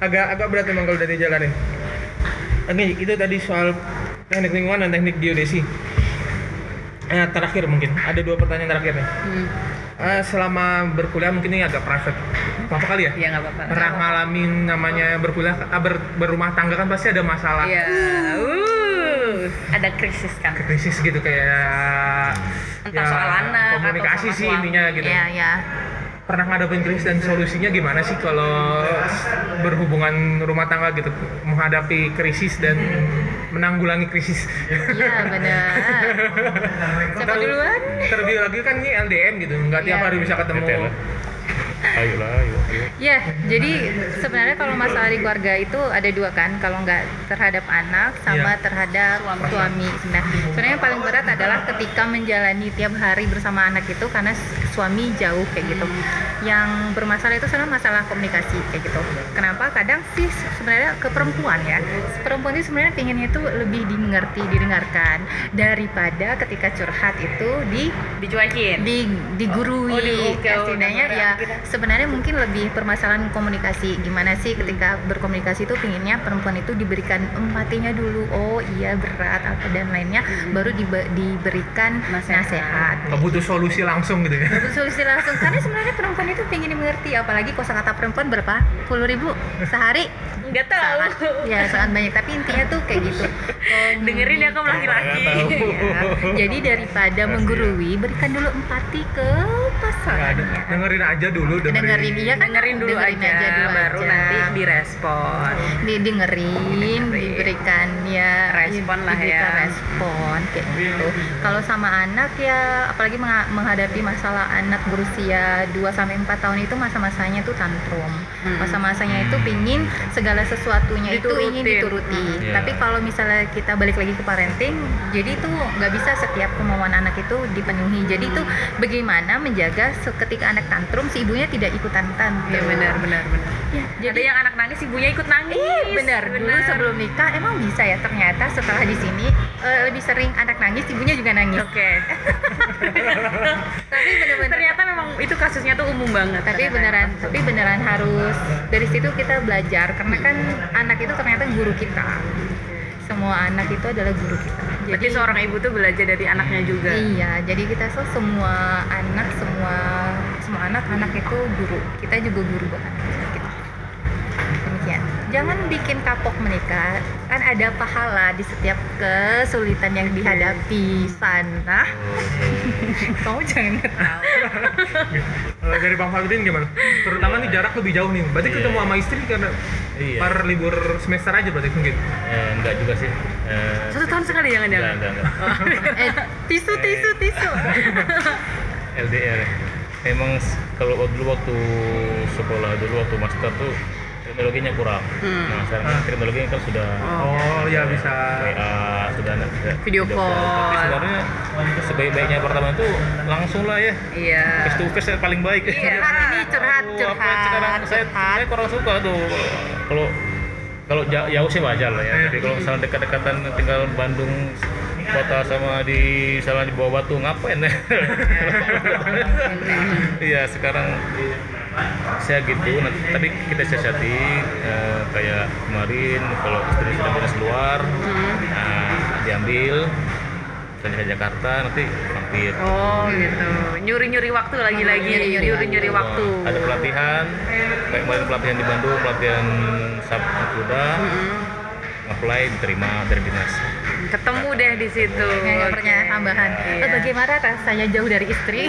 S1: agak agak berat memang kalau udah dijalanin. Oke, itu tadi soal teknik lingkungan dan teknik geodesi. Eh, terakhir mungkin ada dua pertanyaan terakhir nih.
S2: Hmm.
S1: Eh, selama berkuliah mungkin ini agak private. Apa kali ya?
S2: Iya nggak apa-apa.
S1: Pernah ngalamin namanya berkuliah, ah, ber- berumah tangga kan pasti ada masalah.
S2: Iya. Uh, ada krisis kan.
S1: krisis gitu kayak
S2: Entah soal anak atau
S1: komunikasi
S2: sama
S1: sih
S2: suami.
S1: intinya gitu
S3: iya ya
S1: pernah ngadepin krisis dan solusinya gimana sih kalau berhubungan rumah tangga gitu? Menghadapi krisis dan menanggulangi krisis.
S3: Iya benar. [laughs] Siapa duluan?
S1: Terlebih lagi kan ini LDM gitu nggak tiap
S3: Iya.
S1: hari bisa ketemu
S4: lah. Ayo lah, ayo.
S3: Ya, jadi sebenarnya kalau masalah di keluarga itu ada dua kan, kalau nggak terhadap anak sama
S1: Iya.
S3: terhadap suami. Sebenarnya, sebenarnya yang paling berat adalah ketika menjalani tiap hari bersama anak itu karena suami jauh kayak gitu. Yang bermasalah itu sebenarnya masalah komunikasi kayak gitu. Kenapa? Kadang sih sebenarnya ke perempuan ya, perempuan itu sebenarnya pinginnya itu lebih dimengerti, didengarkan daripada ketika curhat itu di
S2: Dicuekin.
S3: di digurui
S2: Oh, di- oke, oh,
S3: setidaknya
S2: udah
S3: ya
S2: kita-
S3: sebenarnya mungkin lebih permasalahan komunikasi. Gimana sih ketika berkomunikasi itu pinginnya perempuan itu diberikan empatinya dulu. Oh iya berat apa dan lainnya.
S2: Hmm.
S3: baru dibe- diberikan
S2: Nasihat.
S3: nasihat,
S1: butuh solusi langsung gitu ya.
S3: Baru solusi langsung. Karena sebenarnya perempuan itu pingin dimengerti apalagi kosakata perempuan berapa? Puluh ribu sehari
S2: Nggak tahu.
S3: sangat ya sangat banyak tapi intinya tuh kayak gitu [laughs]
S2: Dengerin ya kamu laki-laki.
S3: Iya. jadi daripada menggurui berikan dulu empati ke pasangannya
S1: dengerin aja dulu dengerin,
S3: dengerin iya kan
S2: Dengerin dulu
S3: dengerin
S2: aja,
S3: dulu
S2: baru
S3: aja.
S2: nanti direspon.
S3: di dengerin diberikan ya
S2: Respon lah ya.
S3: respon kayak gitu kalau sama anak ya apalagi mengha- menghadapi masalah anak berusia 2 sampai 4 tahun itu masa-masanya tuh tantrum
S2: Hmm.
S3: masa-masanya itu pingin segala sesuatunya itu ingin dituruti
S2: Hmm.
S4: Iya.
S3: tapi kalau misalnya kita balik lagi ke parenting jadi itu nggak bisa setiap kemauan anak itu dipenuhi jadi itu bagaimana menjaga ketika anak tantrum si ibunya tidak ikutan tantrum
S2: Iya benar benar benar.
S3: Ya,
S2: Ada yang anak nangis ibunya ikut nangis.
S3: Iya benar. Dulu sebelum nikah emang bisa ya ternyata setelah di sini eh, lebih sering anak nangis, ibunya juga nangis.
S2: Oke. Memang [laughs] itu kasusnya tuh umum banget.
S3: Tapi
S2: ternyata.
S3: beneran, tapi beneran harus dari situ kita belajar karena kan anak itu ternyata guru kita. Semua anak itu adalah guru kita.
S2: Berarti seorang ibu tuh belajar dari anaknya juga.
S3: Iya, jadi kita so semua anak, semua semua anak anak itu guru. Kita juga guru. Demikian. Jangan bikin kapok menikah. Kan ada pahala di setiap kesulitan yang dihadapi sana. [laughs] Kamu jangan ketawa.
S1: Kalau dari Bang Faludin gimana? Terutama nih jarak lebih jauh nih. Berarti
S4: Iya.
S1: ketemu sama istri karena
S4: Iya.
S1: par libur semester aja berarti mungkin.
S4: Eh, enggak juga sih. Eh,
S2: Satu tahun sekali
S4: enggak,
S2: jangan-jangan.
S4: enggak, enggak. [laughs]
S3: Eh, tisu, tisu, [laughs] tisu.
S4: LDR. Emang kalau waktu- dulu waktu sekolah dulu waktu master tuh teknologinya kurang.
S2: Hmm.
S4: Nah sekarang kan teknologinya kan sudah
S1: Oh, ya bisa.
S4: WA sudah ada bisa
S2: Video
S4: Tapi
S2: call.
S4: sebenarnya sebaik-baiknya pertama itu langsung lah ya.
S2: Iya.
S4: Face to face yang paling baik.
S2: Iya.
S3: Curhat ini curhat,
S4: Aduh,
S3: curhat.
S4: apa sekarang saya,
S3: curhat.
S4: saya kurang suka tuh kalau kalau jauh, jauh sih wajar lah ya.
S1: Iya.
S4: Tapi kalau misalnya dekat-dekatan tinggal Bandung kota sama di salah di bawah batu ngapain ya? [laughs] Iya sekarang saya gitu nanti tapi kita siasati eh, kayak kemarin kalau istri sudah beres keluar nah, diambil ke Jakarta nanti mampir
S2: Oh gitu. Nyuri-nyuri waktu lagi-lagi.
S3: Nyuri-nyuri
S2: Nyuri-nyuri waktu.
S4: ada pelatihan kayak kemarin pelatihan di Bandung pelatihan sab kuda apply diterima dari dinas
S2: Ketemu deh di situ.
S3: Nggak pertanyaan tambahan.
S2: Iya.
S3: Eh, bagaimana rasanya jauh dari istri?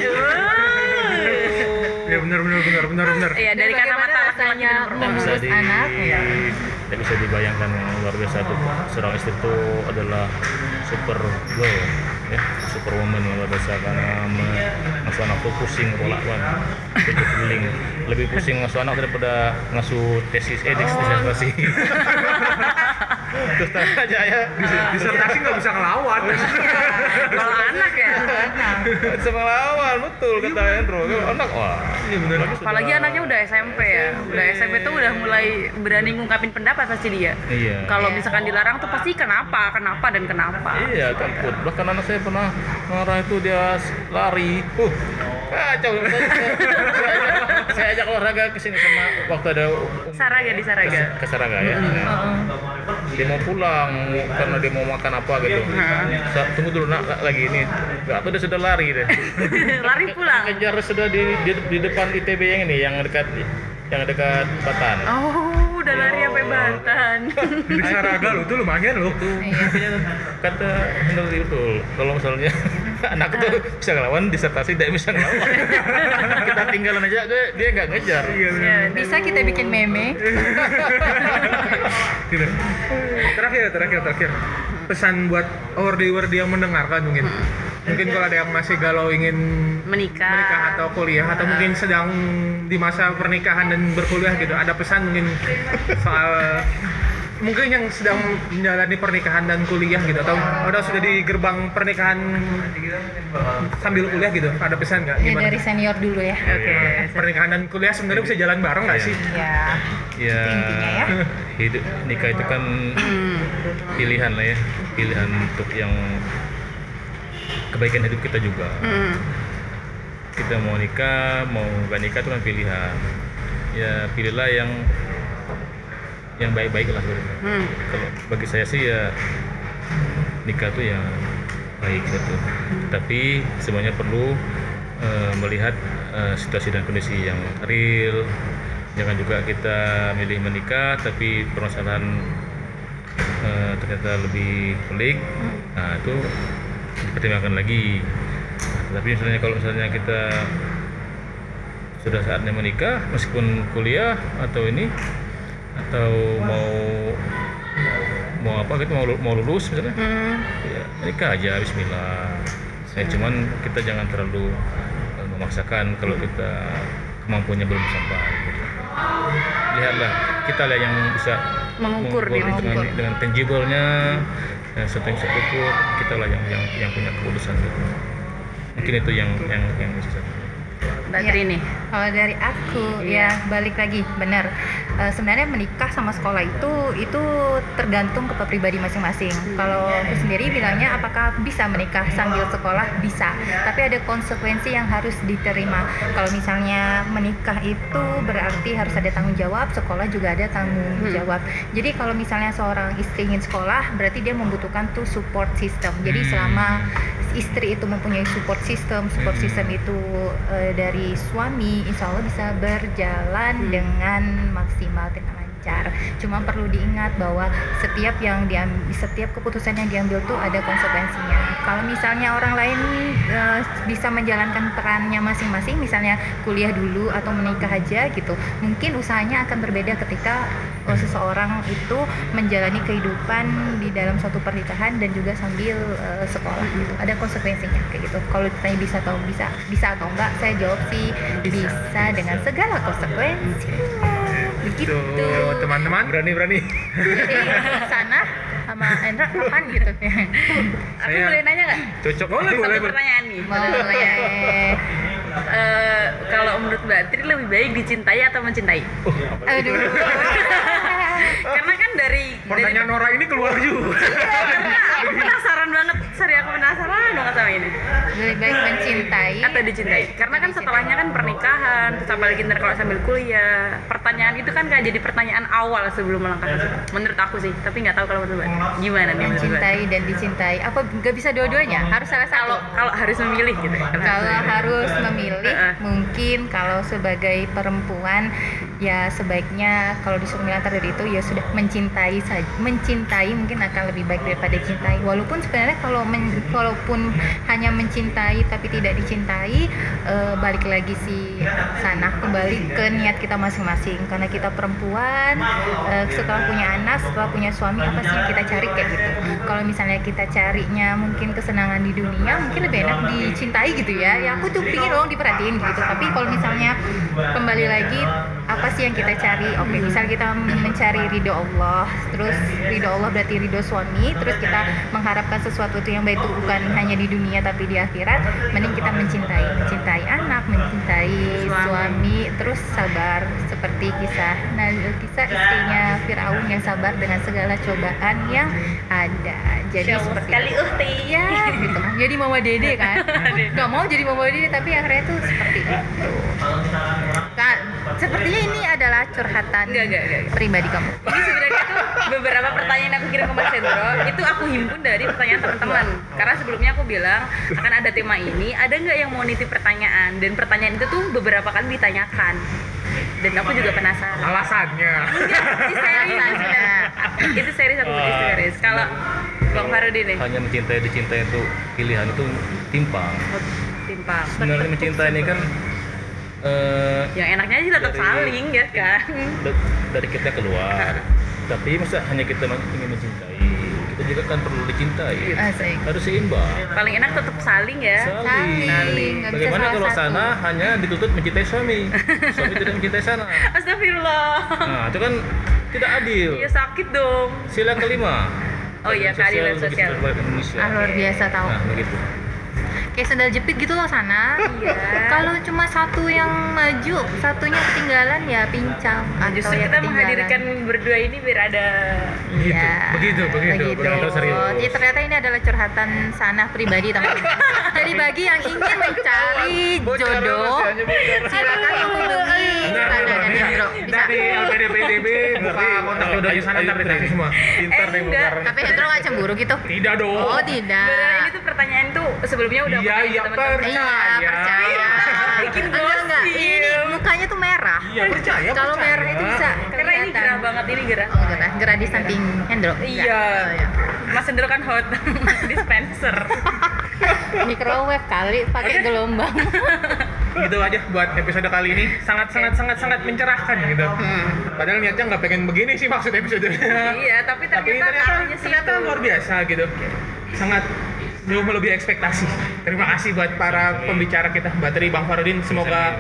S1: Ya benar benar benar benar benar.
S2: Iya dari kacamata
S3: rasanya mengurus
S4: di
S3: anak? Ya.
S4: tidak bisa dibayangkan yang luar biasa itu seorang istri itu adalah super girl ya super woman yang luar biasa karena ngasuh anak tuh pusing rolak banget itu keliling lebih pusing ngasuh anak daripada ngasuh tesis eh disertasi [laughs] terus aja ya
S1: Disertasi nggak bisa ngelawan.
S2: Kalau anak ya.
S4: bisa melawan betul kata Hendro Kalau anak wah
S1: Iya benar.
S2: Apalagi anaknya udah SMP ya. Udah SMP tuh udah mulai berani ngungkapin pendapat pasti dia.
S4: iya
S2: Kalau misalkan dilarang tuh pasti kenapa, kenapa dan kenapa.
S4: Iya, takut. Bahkan anak saya pernah marah itu dia lari. Uh, kacau. Saya, saya, ajak, saya ajak olahraga ke sini sama waktu ada um-
S2: Saraga di Saraga.
S4: ke Saraga ya. Dia mau pulang karena dia mau makan apa gitu. Sa- tunggu dulu nak lagi ini. Gak apa dia sudah lari deh. [laughs]
S2: Lari pulang.
S4: Kejar sudah di, di, di depan ITB yang ini yang dekat yang dekat Batan.
S2: Oh, udah lari sampai Banten.
S1: Di Saraga lo tuh lumayan lo.
S4: Makanya kata benar itu kalau misalnya [laughs] anak itu bisa ngelawan disertasi tidak bisa ngelawan [laughs] kita tinggalan aja dia dia nggak ngejar
S1: Iya benar.
S2: Ya,
S3: Bisa kita bikin meme? [laughs]
S1: Gitu. Terakhir terakhir terakhir. Pesan buat wordy-wordy yang mendengarkan mungkin. Mungkin kalau ada yang masih galau ingin
S2: menikah.
S1: menikah atau kuliah atau mungkin sedang di masa pernikahan dan berkuliah gitu ada pesan mungkin soal mungkin yang sedang menjalani pernikahan dan kuliah gitu atau udah sudah di gerbang pernikahan sambil kuliah gitu ada pesan nggak
S3: Ya
S1: gimana
S3: dari senior dulu ya.
S2: Oke.
S1: pernikahan dan kuliah sebenarnya bisa jalan bareng nggak
S4: Iya.
S1: sih
S3: Ya.
S4: ya
S3: Itu intinya ya. [laughs]
S4: hidup nikah itu kan pilihan lah ya pilihan untuk yang kebaikan hidup kita juga
S2: Hmm.
S4: kita mau nikah mau gak nikah itu kan pilihan ya pilihlah yang yang baik-baik lah sebenarnya
S2: Hmm.
S4: kalau bagi saya sih ya nikah tuh yang baik gitu. Tapi semuanya perlu eh, melihat eh, situasi dan kondisi yang real. Jangan juga kita milih menikah tapi permasalahan eh, ternyata lebih pelik. Nah itu dipertimbangkan lagi. Tapi misalnya kalau misalnya kita sudah saatnya menikah meskipun kuliah atau ini atau mau mau apa gitu mau mau lulus misalnya
S2: Hmm.
S4: ya nikah aja Bismillah saya cuman kita jangan terlalu eh, memaksakan kalau kita kemampuannya belum sampai gitu. lihatlah kita lah yang bisa
S2: Mengukur
S4: dengan,
S3: mengukur.
S4: dengan tangible-nya dan kita lah yang yang yang punya keputusan gitu mungkin itu yang yang yang bisa
S2: Mbak
S3: Ya.
S2: Trini.
S3: Kalau dari aku
S2: Iya.
S3: ya balik lagi benar. Eh, sebenarnya menikah sama sekolah itu itu tergantung ke pribadi masing-masing. Kalau aku sendiri bilangnya apakah bisa menikah sambil sekolah bisa, tapi ada konsekuensi yang harus diterima. Kalau misalnya menikah itu berarti harus ada tanggung jawab, sekolah juga ada tanggung
S2: Hmm.
S3: jawab. Jadi kalau misalnya seorang istri ingin sekolah, berarti dia membutuhkan tuh support system. Jadi
S4: Hmm.
S3: selama istri itu mempunyai support system, support
S4: Hmm.
S3: system itu eh, dari suami, insya Allah bisa berjalan
S2: Hmm.
S3: dengan maksimal dengan lancar. Cuma perlu diingat bahwa setiap yang diambil, setiap keputusan yang diambil tuh ada konsekuensinya. Kalau misalnya orang lain eh, bisa menjalankan perannya masing-masing, misalnya kuliah dulu atau menikah aja gitu, mungkin usahanya akan berbeda ketika eh, seseorang itu menjalani kehidupan di dalam suatu pernikahan dan juga sambil eh, sekolah gitu. Ada konsekuensinya kayak gitu. Kalau ditanya bisa atau bisa bisa atau enggak, saya jawab sih bisa, dengan segala konsekuensinya. Begitu.
S1: Tuh, teman-teman berani berani
S3: sana sama Endra kapan gitu? [laughs]
S2: Aku
S1: Saya-
S2: boleh nanya nggak?
S1: cocok boleh
S2: Satu
S1: boleh boleh.
S2: pertanyaan nih.
S3: Boleh.
S2: Eh, kalau menurut Mbak Tri lebih baik dicintai atau mencintai?
S3: Aduh. [laughs]
S2: Karena kan dari dari
S1: pertanyaan Nora ini keluar juga.
S2: Karena aku penasaran banget. Serius
S3: lebih baik mencintai
S2: atau dicintai. karena kan setelahnya kan pernikahan terus apalagi ntar kalau sambil kuliah. Pertanyaan itu kan kayak jadi pertanyaan awal sebelum melangkah. Ke situ. menurut aku sih tapi nggak tahu kalau menurut gimana nih
S3: mencintai dan dicintai. Apa nggak bisa dua-duanya. Harus salah satu.
S2: Kalau kalau harus memilih gitu ya.
S3: Kalau harus memilih mungkin kalau sebagai perempuan ya sebaiknya kalau disuruh milih antara dari itu ya sudah mencintai saja mencintai mungkin akan lebih baik daripada cintai. Walaupun sebenarnya kalau men, kalaupun hanya mencintai tapi tidak dicintai eh, balik lagi si sana kembali ke niat kita masing-masing. Karena kita perempuan eh, setelah punya anak setelah punya suami apa sih yang kita cari? Kayak gitu. Kalau misalnya kita carinya mungkin kesenangan di dunia mungkin lebih enak dicintai gitu ya. Ya aku tuh pingin dong diperhatiin gitu. Tapi kalau misalnya kembali lagi apa sih yang kita cari? Oke misal kita mencari ridho Allah terus ridho Allah berarti ridho suami terus kita mengharapkan sesuatu itu yang baik itu bukan hanya di dunia tapi di akhirat mending kita mencintai mencintai anak mencintai
S2: Suami.
S3: suami, terus sabar. Seperti kisah nah kisah istrinya Firaun yang sabar dengan segala cobaan yang ada. Jadi
S2: Jauh
S3: seperti
S2: sekali
S3: itu.
S2: uhti
S3: ya gitu. [laughs] Jadi mama dede kan? Nggak mau jadi mama dede tapi akhirnya tuh seperti itu sepertinya ini adalah curhatan
S2: Enggak, enggak, enggak.
S3: pribadi kamu
S2: Ini sebenarnya tuh beberapa pertanyaan yang aku kirim ke Mas Hendro itu aku himpun dari pertanyaan teman-teman. Karena sebelumnya aku bilang akan ada tema ini, ada nggak yang mau nitip pertanyaan? Dan pertanyaan itu tuh beberapa kali ditanyakan. Dan aku juga penasaran.
S1: alasannya
S2: Itu serius
S3: Alasannya.
S2: Itu serius aku itu serius. Kalau Bang Farudin nih,
S4: hanya mencintai dicintai itu pilihan itu timpang
S2: oh, timpang.
S4: sebenarnya mencintai ini kan eh,
S2: Yang enaknya sih tetap
S4: Dari-
S2: saling ya kan.
S4: da- dari kita keluar. Tapi masa hanya kita ingin mencintai. Kita juga kan perlu dicintai.
S3: Asik
S4: harus seimbang.
S2: Paling enak tetap saling ya.
S4: saling.
S3: Saling,
S4: bagaimana kalau
S3: satu.
S4: sana hanya dituntut mencintai suami? [laughs] Suami tidak mencintai sana.
S2: Astagfirullah.
S4: nah itu kan tidak adil.
S2: Ya sakit dong.
S4: sila kelima.
S2: Oh iya, keadilan sosial.
S4: Indonesia.
S3: Ah luar biasa tahu
S4: nah begitu
S3: kayak sendal jepit gitu loh sana
S2: Iya.
S3: kalau cuma satu yang maju satunya ketinggalan ya pincang atau
S2: Justru
S3: ya
S2: kita menghadirkan berdua ini biar ada
S1: Begitu,
S3: Iya,
S1: begitu, begitu, begitu, serius.
S3: Ya, ternyata ini adalah curhatan sana pribadi teman-teman. [laughs] Jadi bagi yang ingin mencari jodoh, silakan menghubungi sana dan Hendro. Bisa.
S1: dari LPDPTB [laughs] buka kontak jodohnya sana ntar dikasih semua
S4: pintar deh
S3: Tapi Hendro nggak cemburu gitu?
S1: tidak dong
S3: Oh tidak.
S2: ini tuh pertanyaan tuh sebelumnya udah
S1: Iya,
S2: aku tanya
S1: iya,
S3: Iya
S1: Percaya.
S3: percaya.
S2: Bikin
S3: Enggak. Ini mukanya tuh merah.
S1: iya percaya
S3: Kalau
S1: percaya.
S3: merah itu bisa
S2: Karena ini gerah banget ini gerah.
S3: Oh gerah, gerah di samping Hendro.
S2: Iya.
S3: Oh, iya.
S2: Mas Hendro kan hot [laughs] dispenser. [laughs]
S3: Microwave kali pakai gelombang. [laughs]
S1: gitu aja buat episode kali ini sangat sangat sangat sangat mencerahkan gitu
S3: Hmm.
S1: padahal niatnya nggak pengen begini sih maksud episodenya
S2: iya, tapi
S1: tapi
S2: ternyata
S1: ternyata
S2: sih
S1: ternyata
S2: itu.
S1: luar biasa gitu sangat jauh melebihi ekspektasi. Terima kasih buat para pembicara kita Mbak Tri Bang Farudin semoga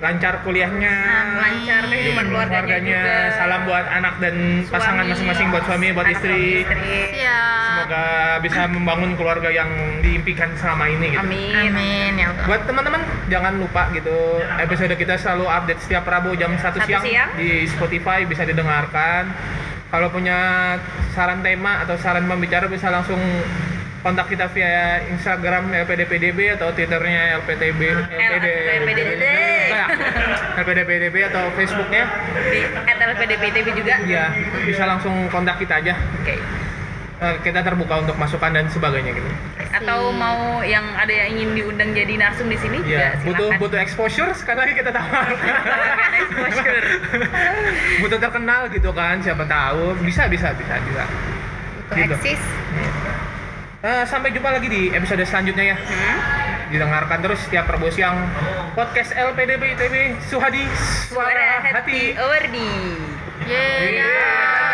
S1: lancar kuliahnya.
S2: Lancar kehidupan keluarganya,
S1: keluarganya.
S2: juga.
S1: salam buat anak dan pasangan masing-masing buat suami buat
S2: anak
S1: istri. semoga bisa membangun keluarga yang diimpikan selama ini gitu.
S2: Amin.
S3: Amin ya Allah.
S1: Buat teman-teman jangan lupa gitu episode kita selalu update setiap Rabu jam 1
S2: Satu
S1: siang,
S2: siang.
S1: di Spotify bisa didengarkan. Kalau punya saran tema atau saran pembicara bisa langsung kontak kita via Instagram LPDPDB atau Twitternya LPTB LPD
S2: LPDPDB.
S1: LPDPDB atau Facebooknya
S2: Di @lpdptb juga.
S1: ya bisa langsung kontak kita aja.
S2: Oke.
S1: Eh, Kita terbuka untuk masukan dan sebagainya gitu.
S2: Atau mau yang ada yang ingin diundang jadi narsum di sini
S1: Ya,
S2: juga
S1: butuh
S2: silakan.
S1: butuh exposure sekali lagi kita tawarkan.
S2: exposure.
S1: butuh terkenal gitu kan siapa tahu bisa bisa bisa bisa
S3: Butuh
S1: Gitu.
S3: eksis
S1: uh, sampai jumpa lagi di episode selanjutnya ya
S2: hmm?
S1: didengarkan terus setiap Rabu siang podcast LPDB ITB Suhadi Suara, Suara Hati,
S2: Hati Yeah. yeah.